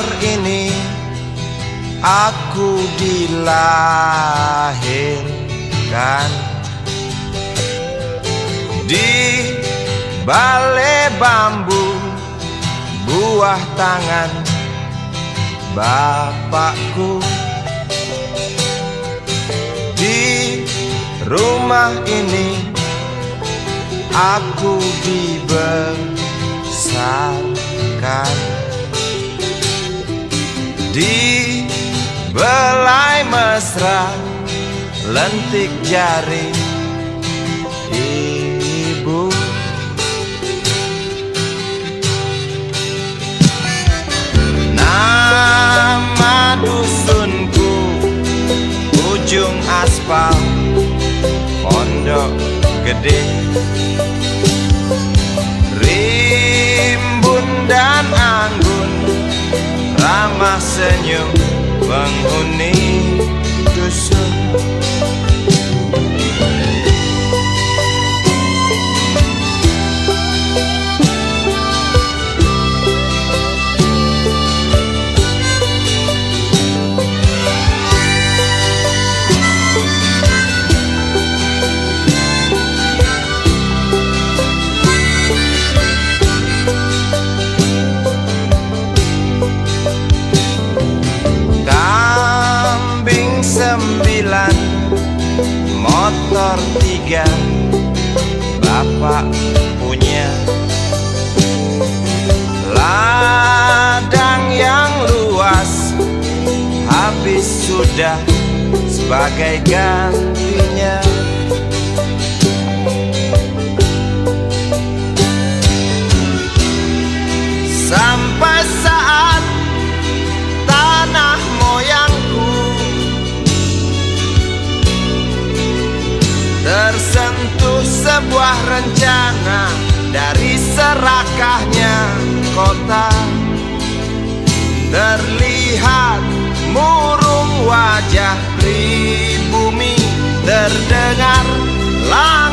kamar ini aku dilahirkan. Di balai bambu buah tangan bapakku. Di rumah ini aku dibesarkan Di belai mesra lentik jari ibu. Nama dusunku ujung aspal pondok gede. Rimbun dan anggun ramah senyum penghuni dusun tiga Bapak punya Ladang yang luas Habis sudah sebagai gantinya sebuah rencana Dari serakahnya kota. Terlihat murung wajah pribumi Terdengar langkah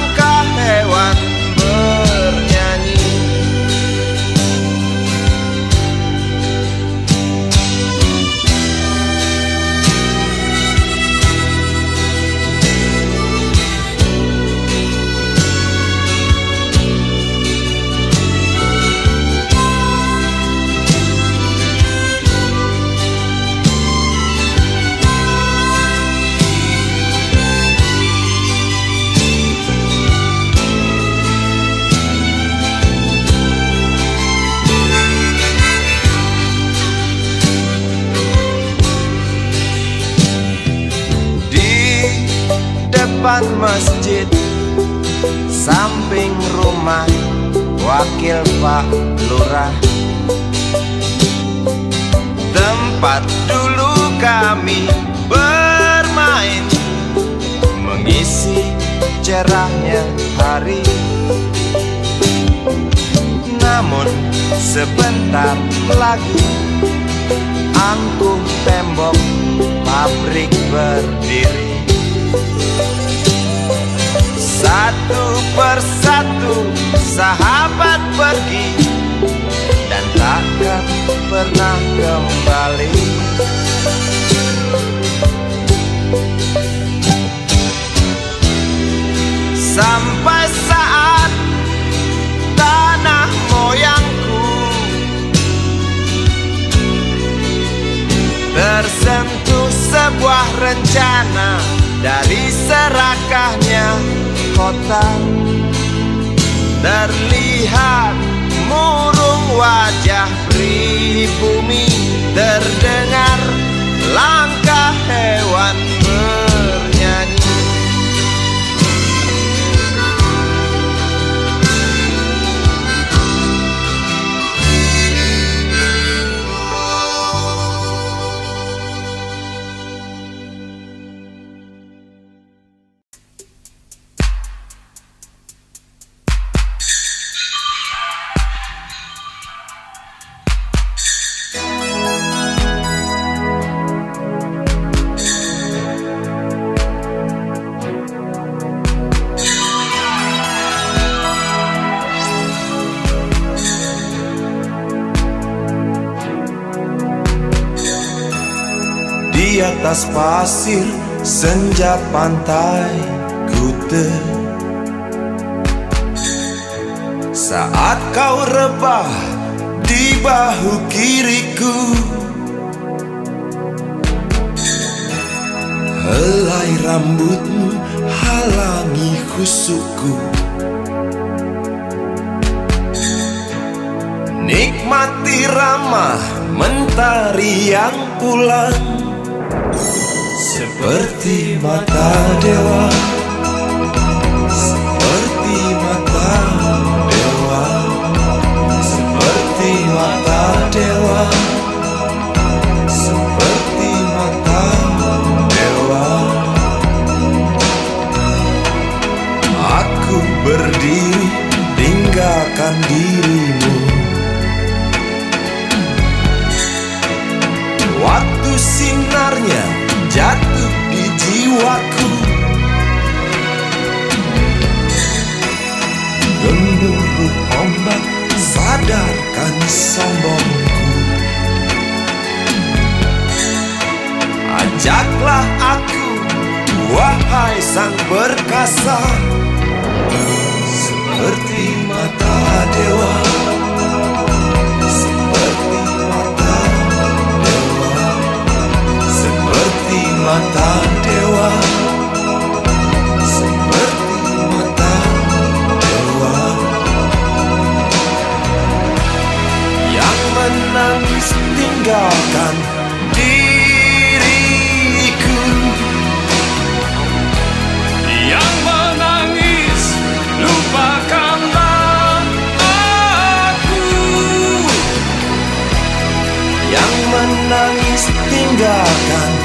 depan masjid samping rumah wakil Pak Lurah. Tempat dulu kami bermain mengisi cerahnya hari. Namun sebentar lagi angkuh tembok pabrik berdiri Satu persatu sahabat pergi Dan takkan pernah kembali. Sampai saat tanah moyangku Tersentuh sebuah rencana Dari serakahnya kota Terlihat murung wajah pribumi Terdengar langkah hewan bernyanyi pasir senja pantai Kute Saat kau rebah di bahu kiriku Helai rambutmu halangi khusukku. Nikmati ramah mentari yang pulang Seperti mata dewa. Seperti mata dewa. Seperti mata dewa. Seperti mata dewa. Aku berdiri tinggalkan dirimu jiwaku Gemuruh ombak sadarkan sombongku. Ajaklah aku, wahai sang perkasa. Seperti mata dewa. Seperti mata dewa. Seperti mata dewa menangis tinggalkan diriku. Yang menangis lupakanlah aku. Yang menangis tinggalkan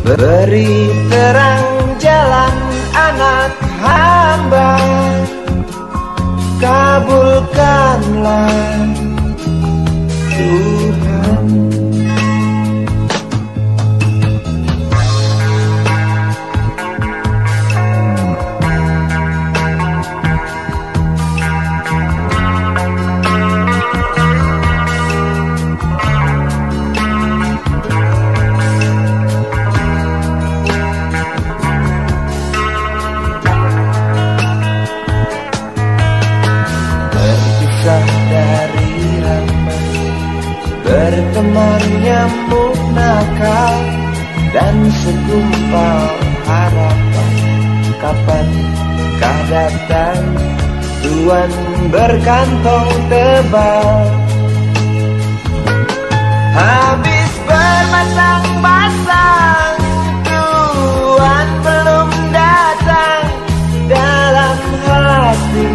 Beri terang jalan anak hamba. Kabulkanlah Tuhan Nyamuk nakal Dan segumpal harapan? Kapan kah datang Tuan berkantong tebal? Habis bermasang-masang Tuan belum datang. Dalam hati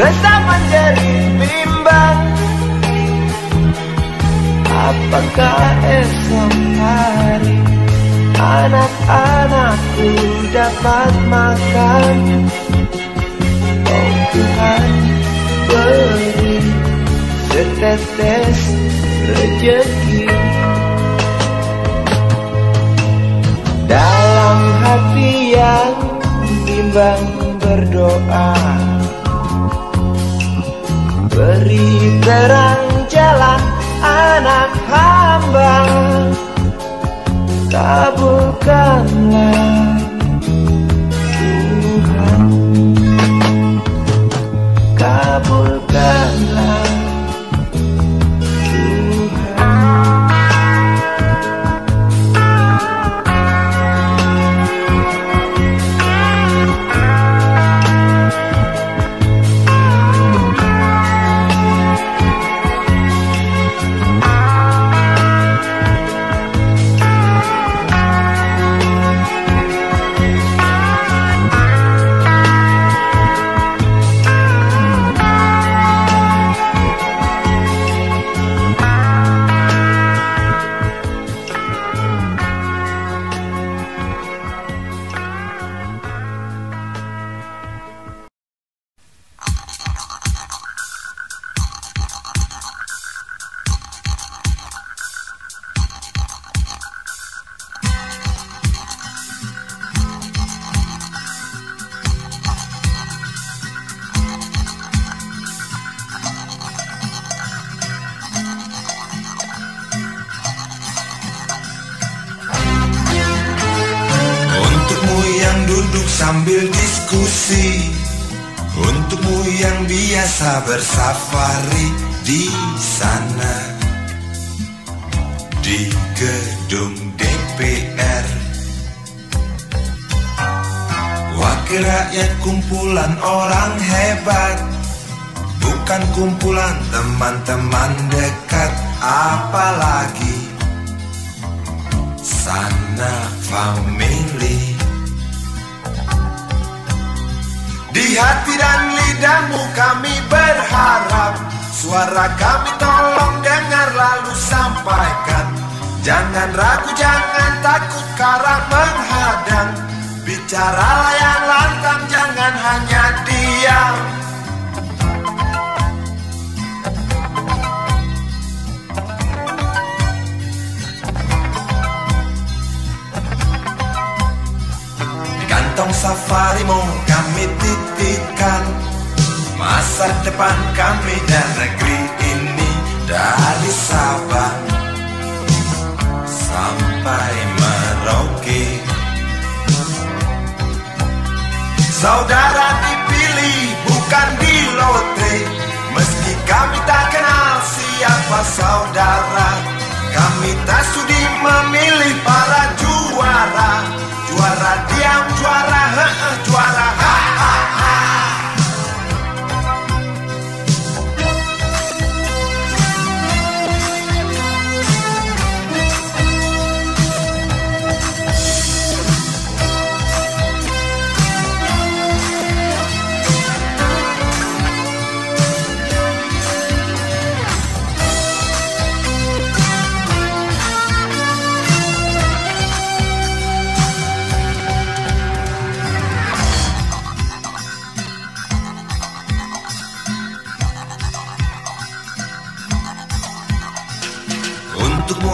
Rasa menjerit bimbang Apakah esok hari Anak-anakku dapat makan? Oh Tuhan beri setetes rejeki. Dalam hati yang bimbang berdoa Beri terang hamba Kabulkanlah safarimu kami titipkan. Masa depan kami dan negeri ini Dari Sabang sampai Merauke. Saudara dipilih bukan di lotre. Meski kami tak kenal siapa saudara Kami tak sudi memilih para juara Juara diam, juara he juara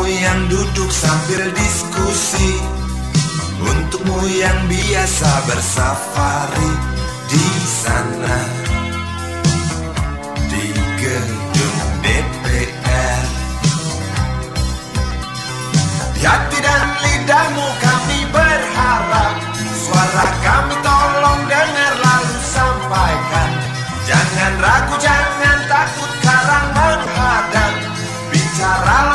yang duduk sambil diskusi. Untukmu yang biasa bersafari di sana. Di gedung DPR Di hati dan lidahmu kami berharap. Suara kami tolong dengar lalu sampaikan. Jangan ragu, jangan takut karang menghadang Bicaralah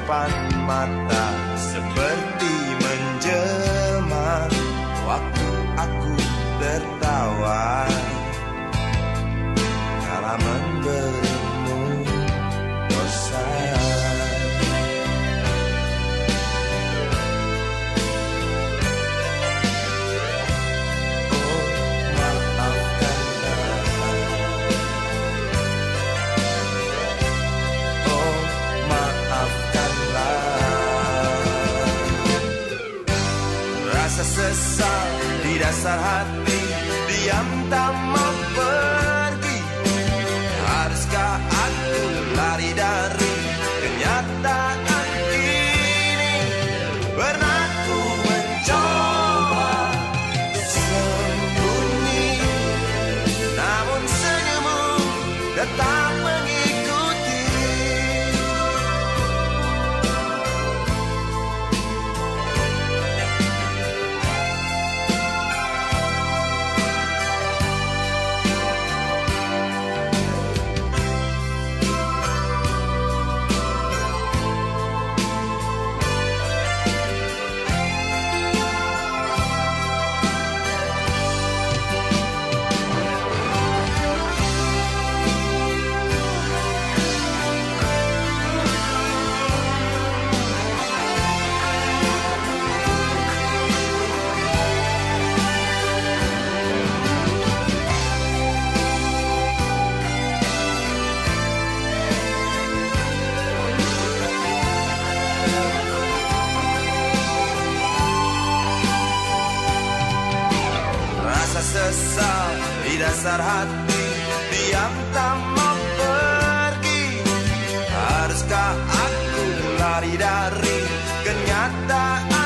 depan mata Seperti menjelma Waktu aku tertawa. Kala memberimu dasar hati Diam tak dari kenyataan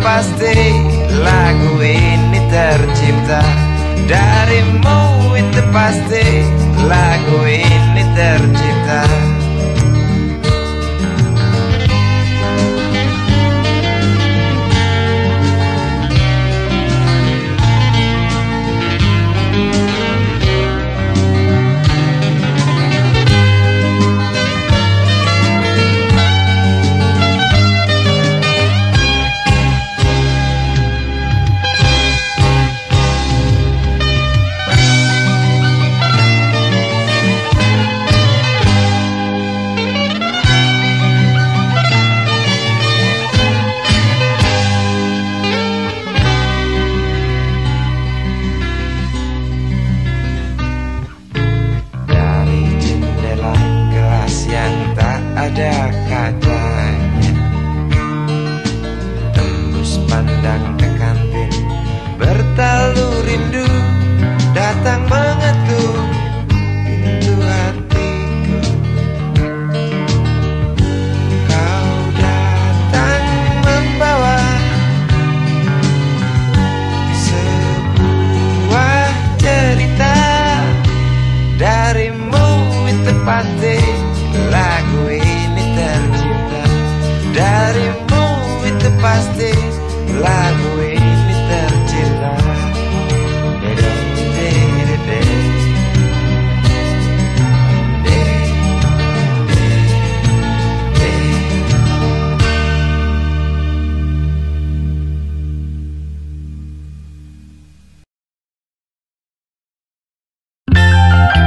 pasti lagu ini tercipta. Darimu itu pasti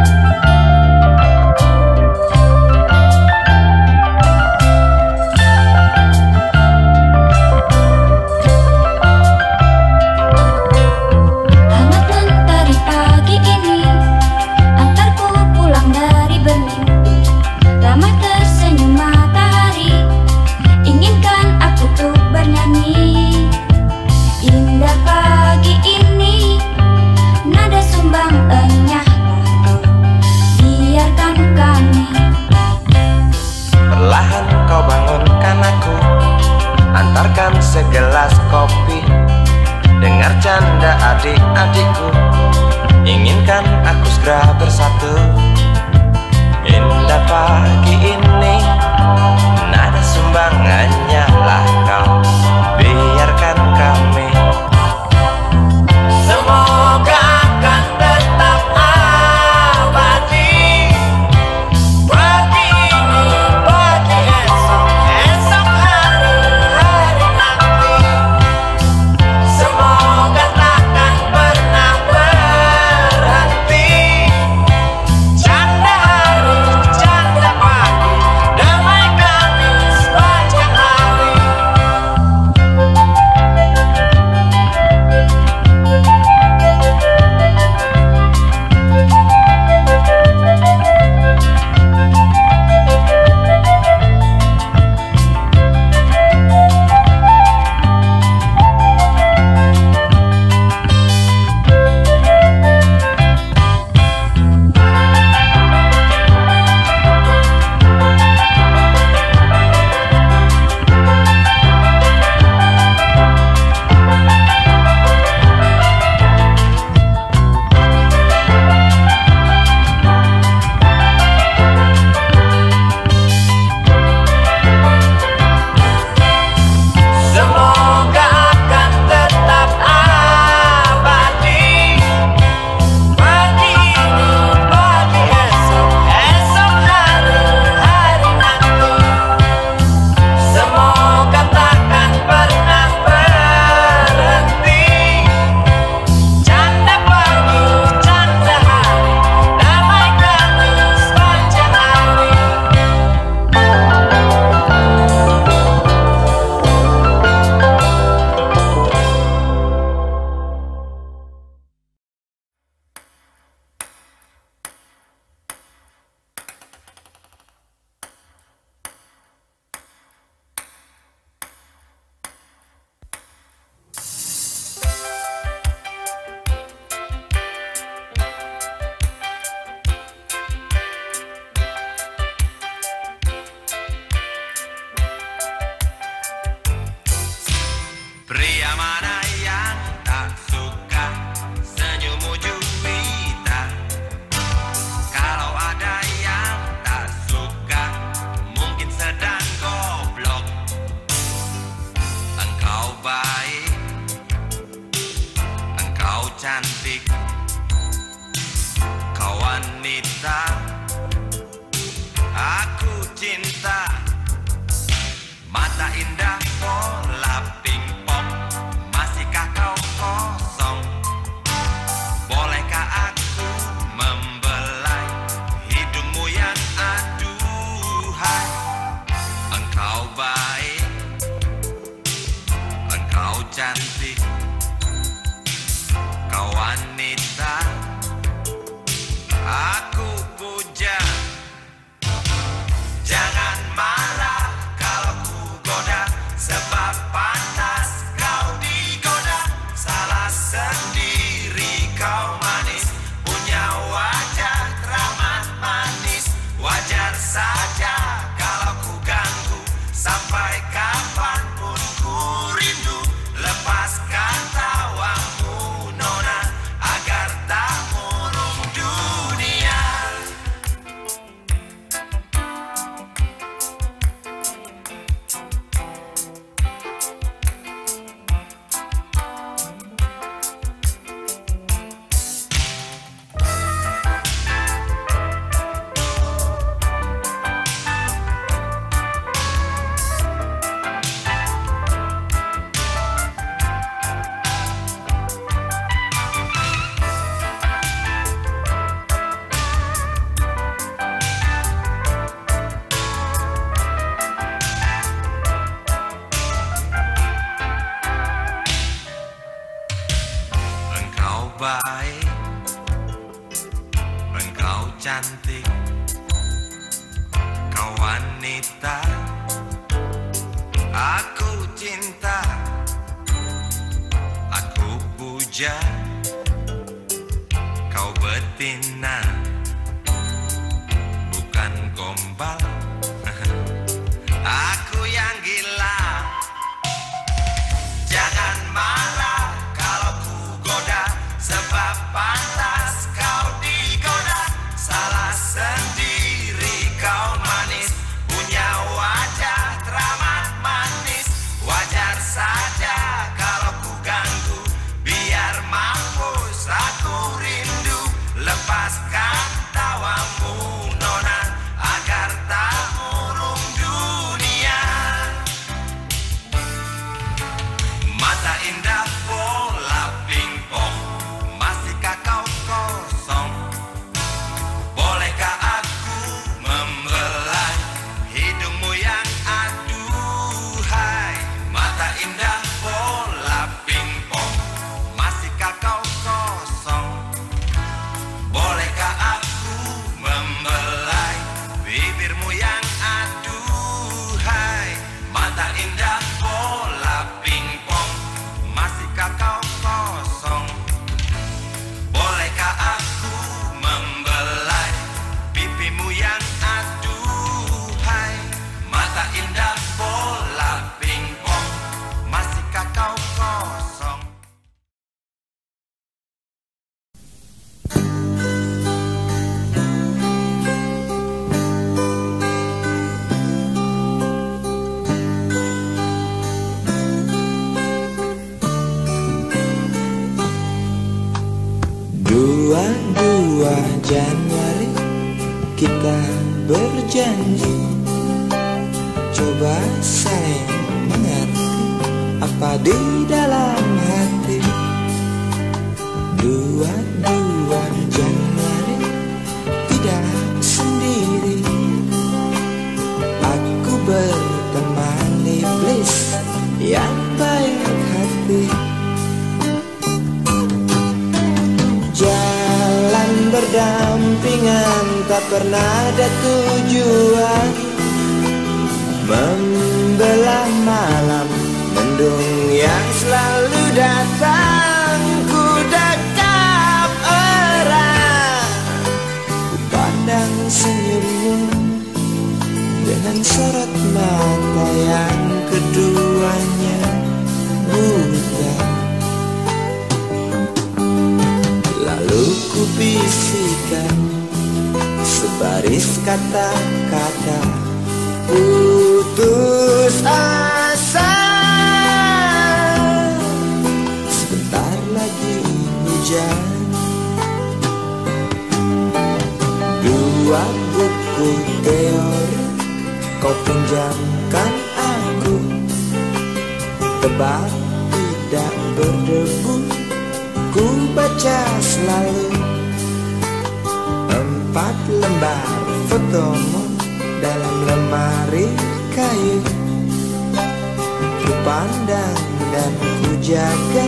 Música I sorot mata yang keduanya buta Lalu ku bisikan sebaris kata-kata putus asa. Sebentar lagi hujan. Dua buku teori kau pinjamkan aku. Tebak tidak berdebu Ku baca selalu. Empat lembar fotomu dalam lemari kayu. Ku pandang dan ku jaga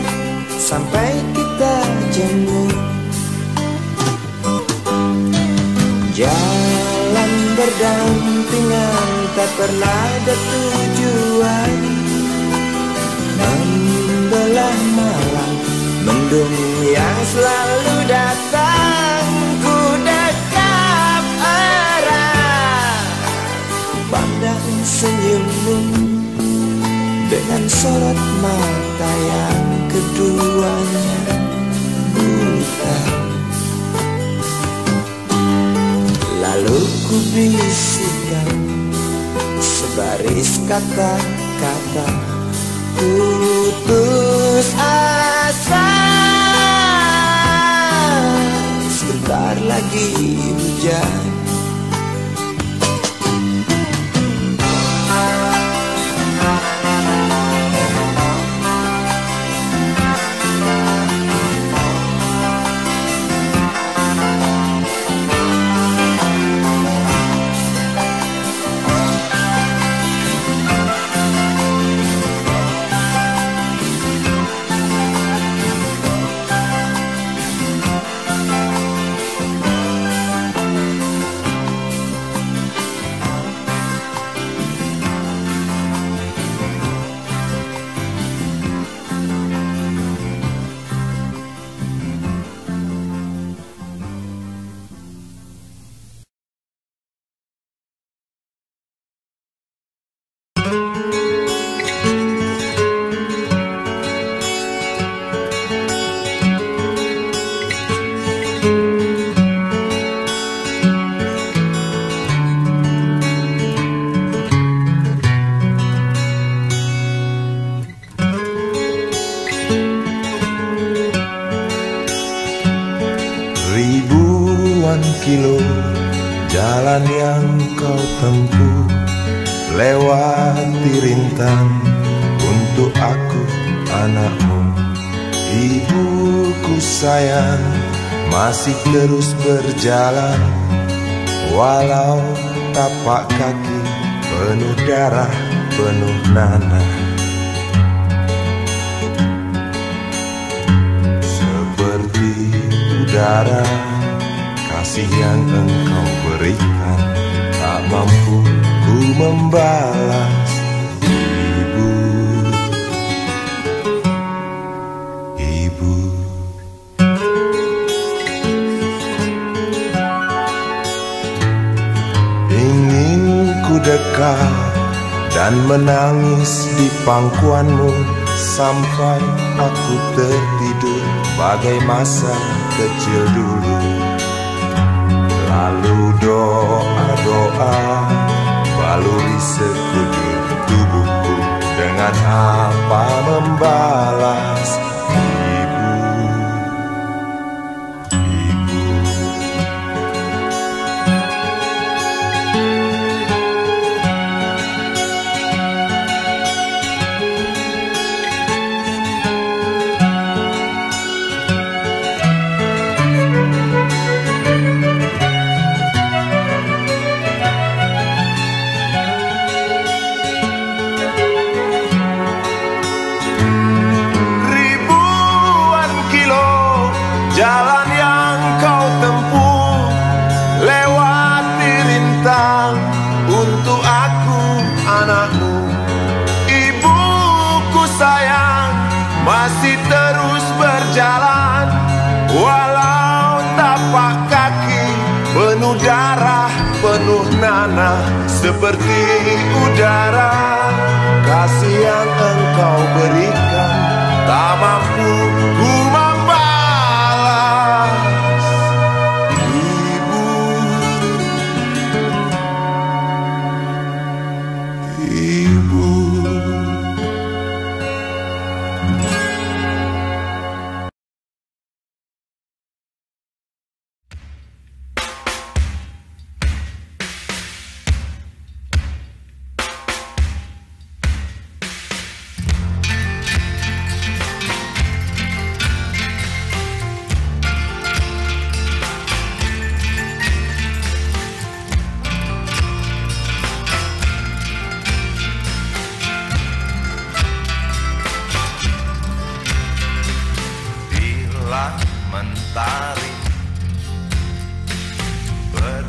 sampai kita jemu Jalan berdampingan tak pernah ada tujuan Membelah malam mendung yang selalu datang Ku dekap erat. Pandang senyummu dengan sorot mata yang keduanya buta. Lalu ku bisikan sebaris kata-kata. Putus asa. Sebentar lagi hujan di pangkuanmu Sampai aku tertidur. Bagai masa kecil dulu. Lalu doa-doa baluri sekujur tubuhku. Dengan apa membalas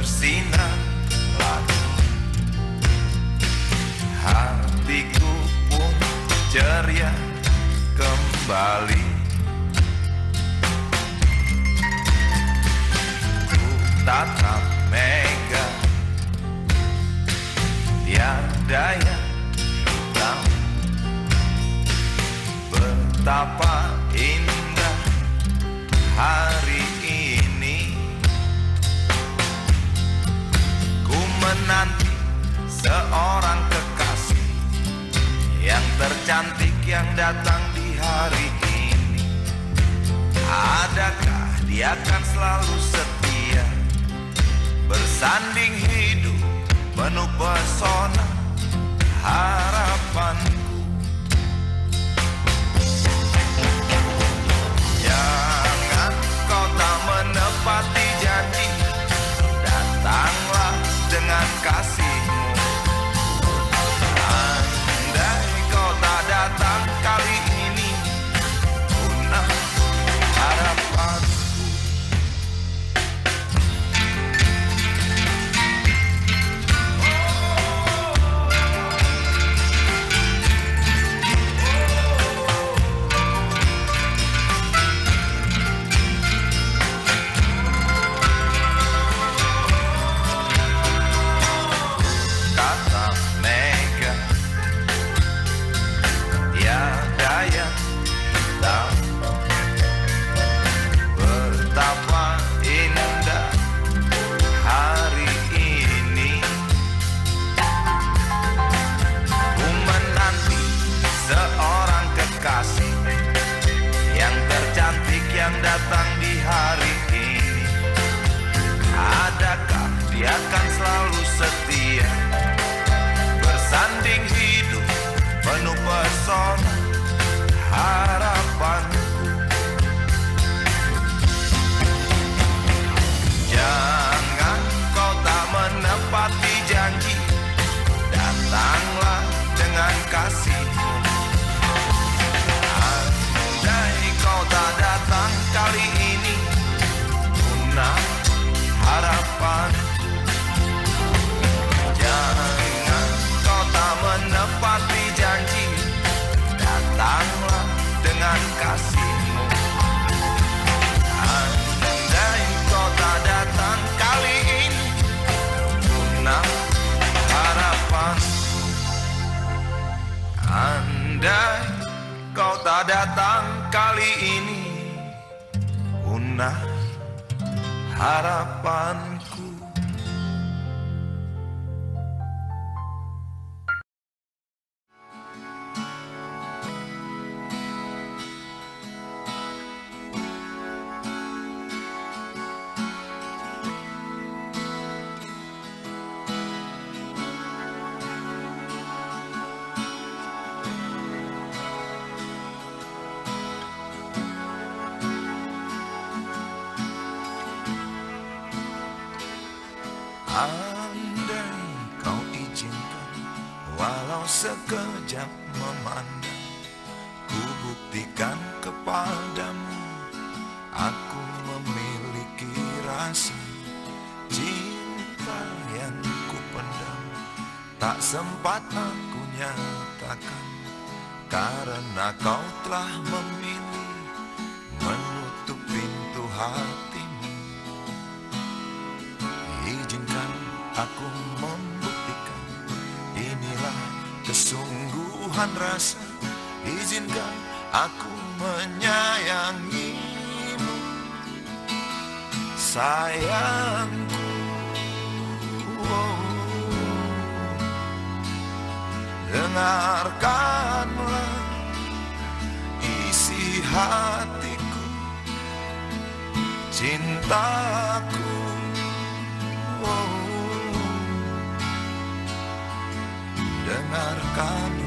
bersinar lagi. Hatiku pun ceria kembali. Ku tatap mega. Tiada yang hitam betapa indah hari menanti seorang kekasih yang tercantik yang datang di hari ini. Adakah dia akan selalu setia bersanding hidup penuh pesona harapanku? Jangan kau tak menepati dengan kasihmu Adakah datang kali ini. Punah harapanku kesungguhan rasa Izinkan aku menyayangimu Sayangku. Dengarkanlah isi hatiku Cintaku oh. Dengarkanlah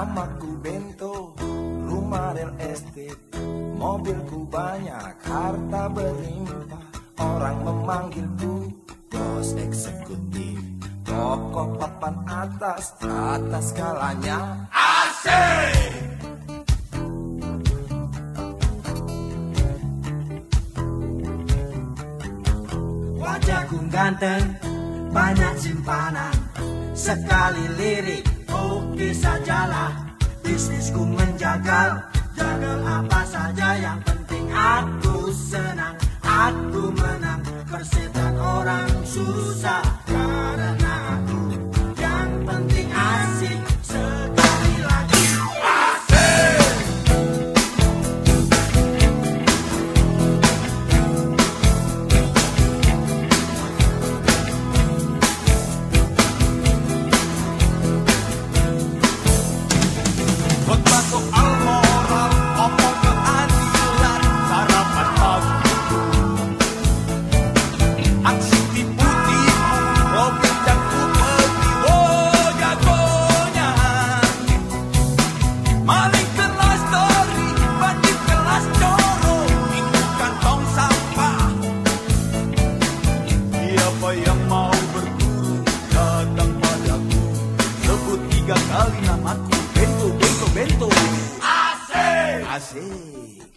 Namaku Bento, rumah real estate. Mobilku banyak, harta berlimpah. Orang memanggilku bos eksekutif. Toko papan atas, atas skalanya Asik! Wajahku ganteng, banyak simpanan. Sekali lihat prazer.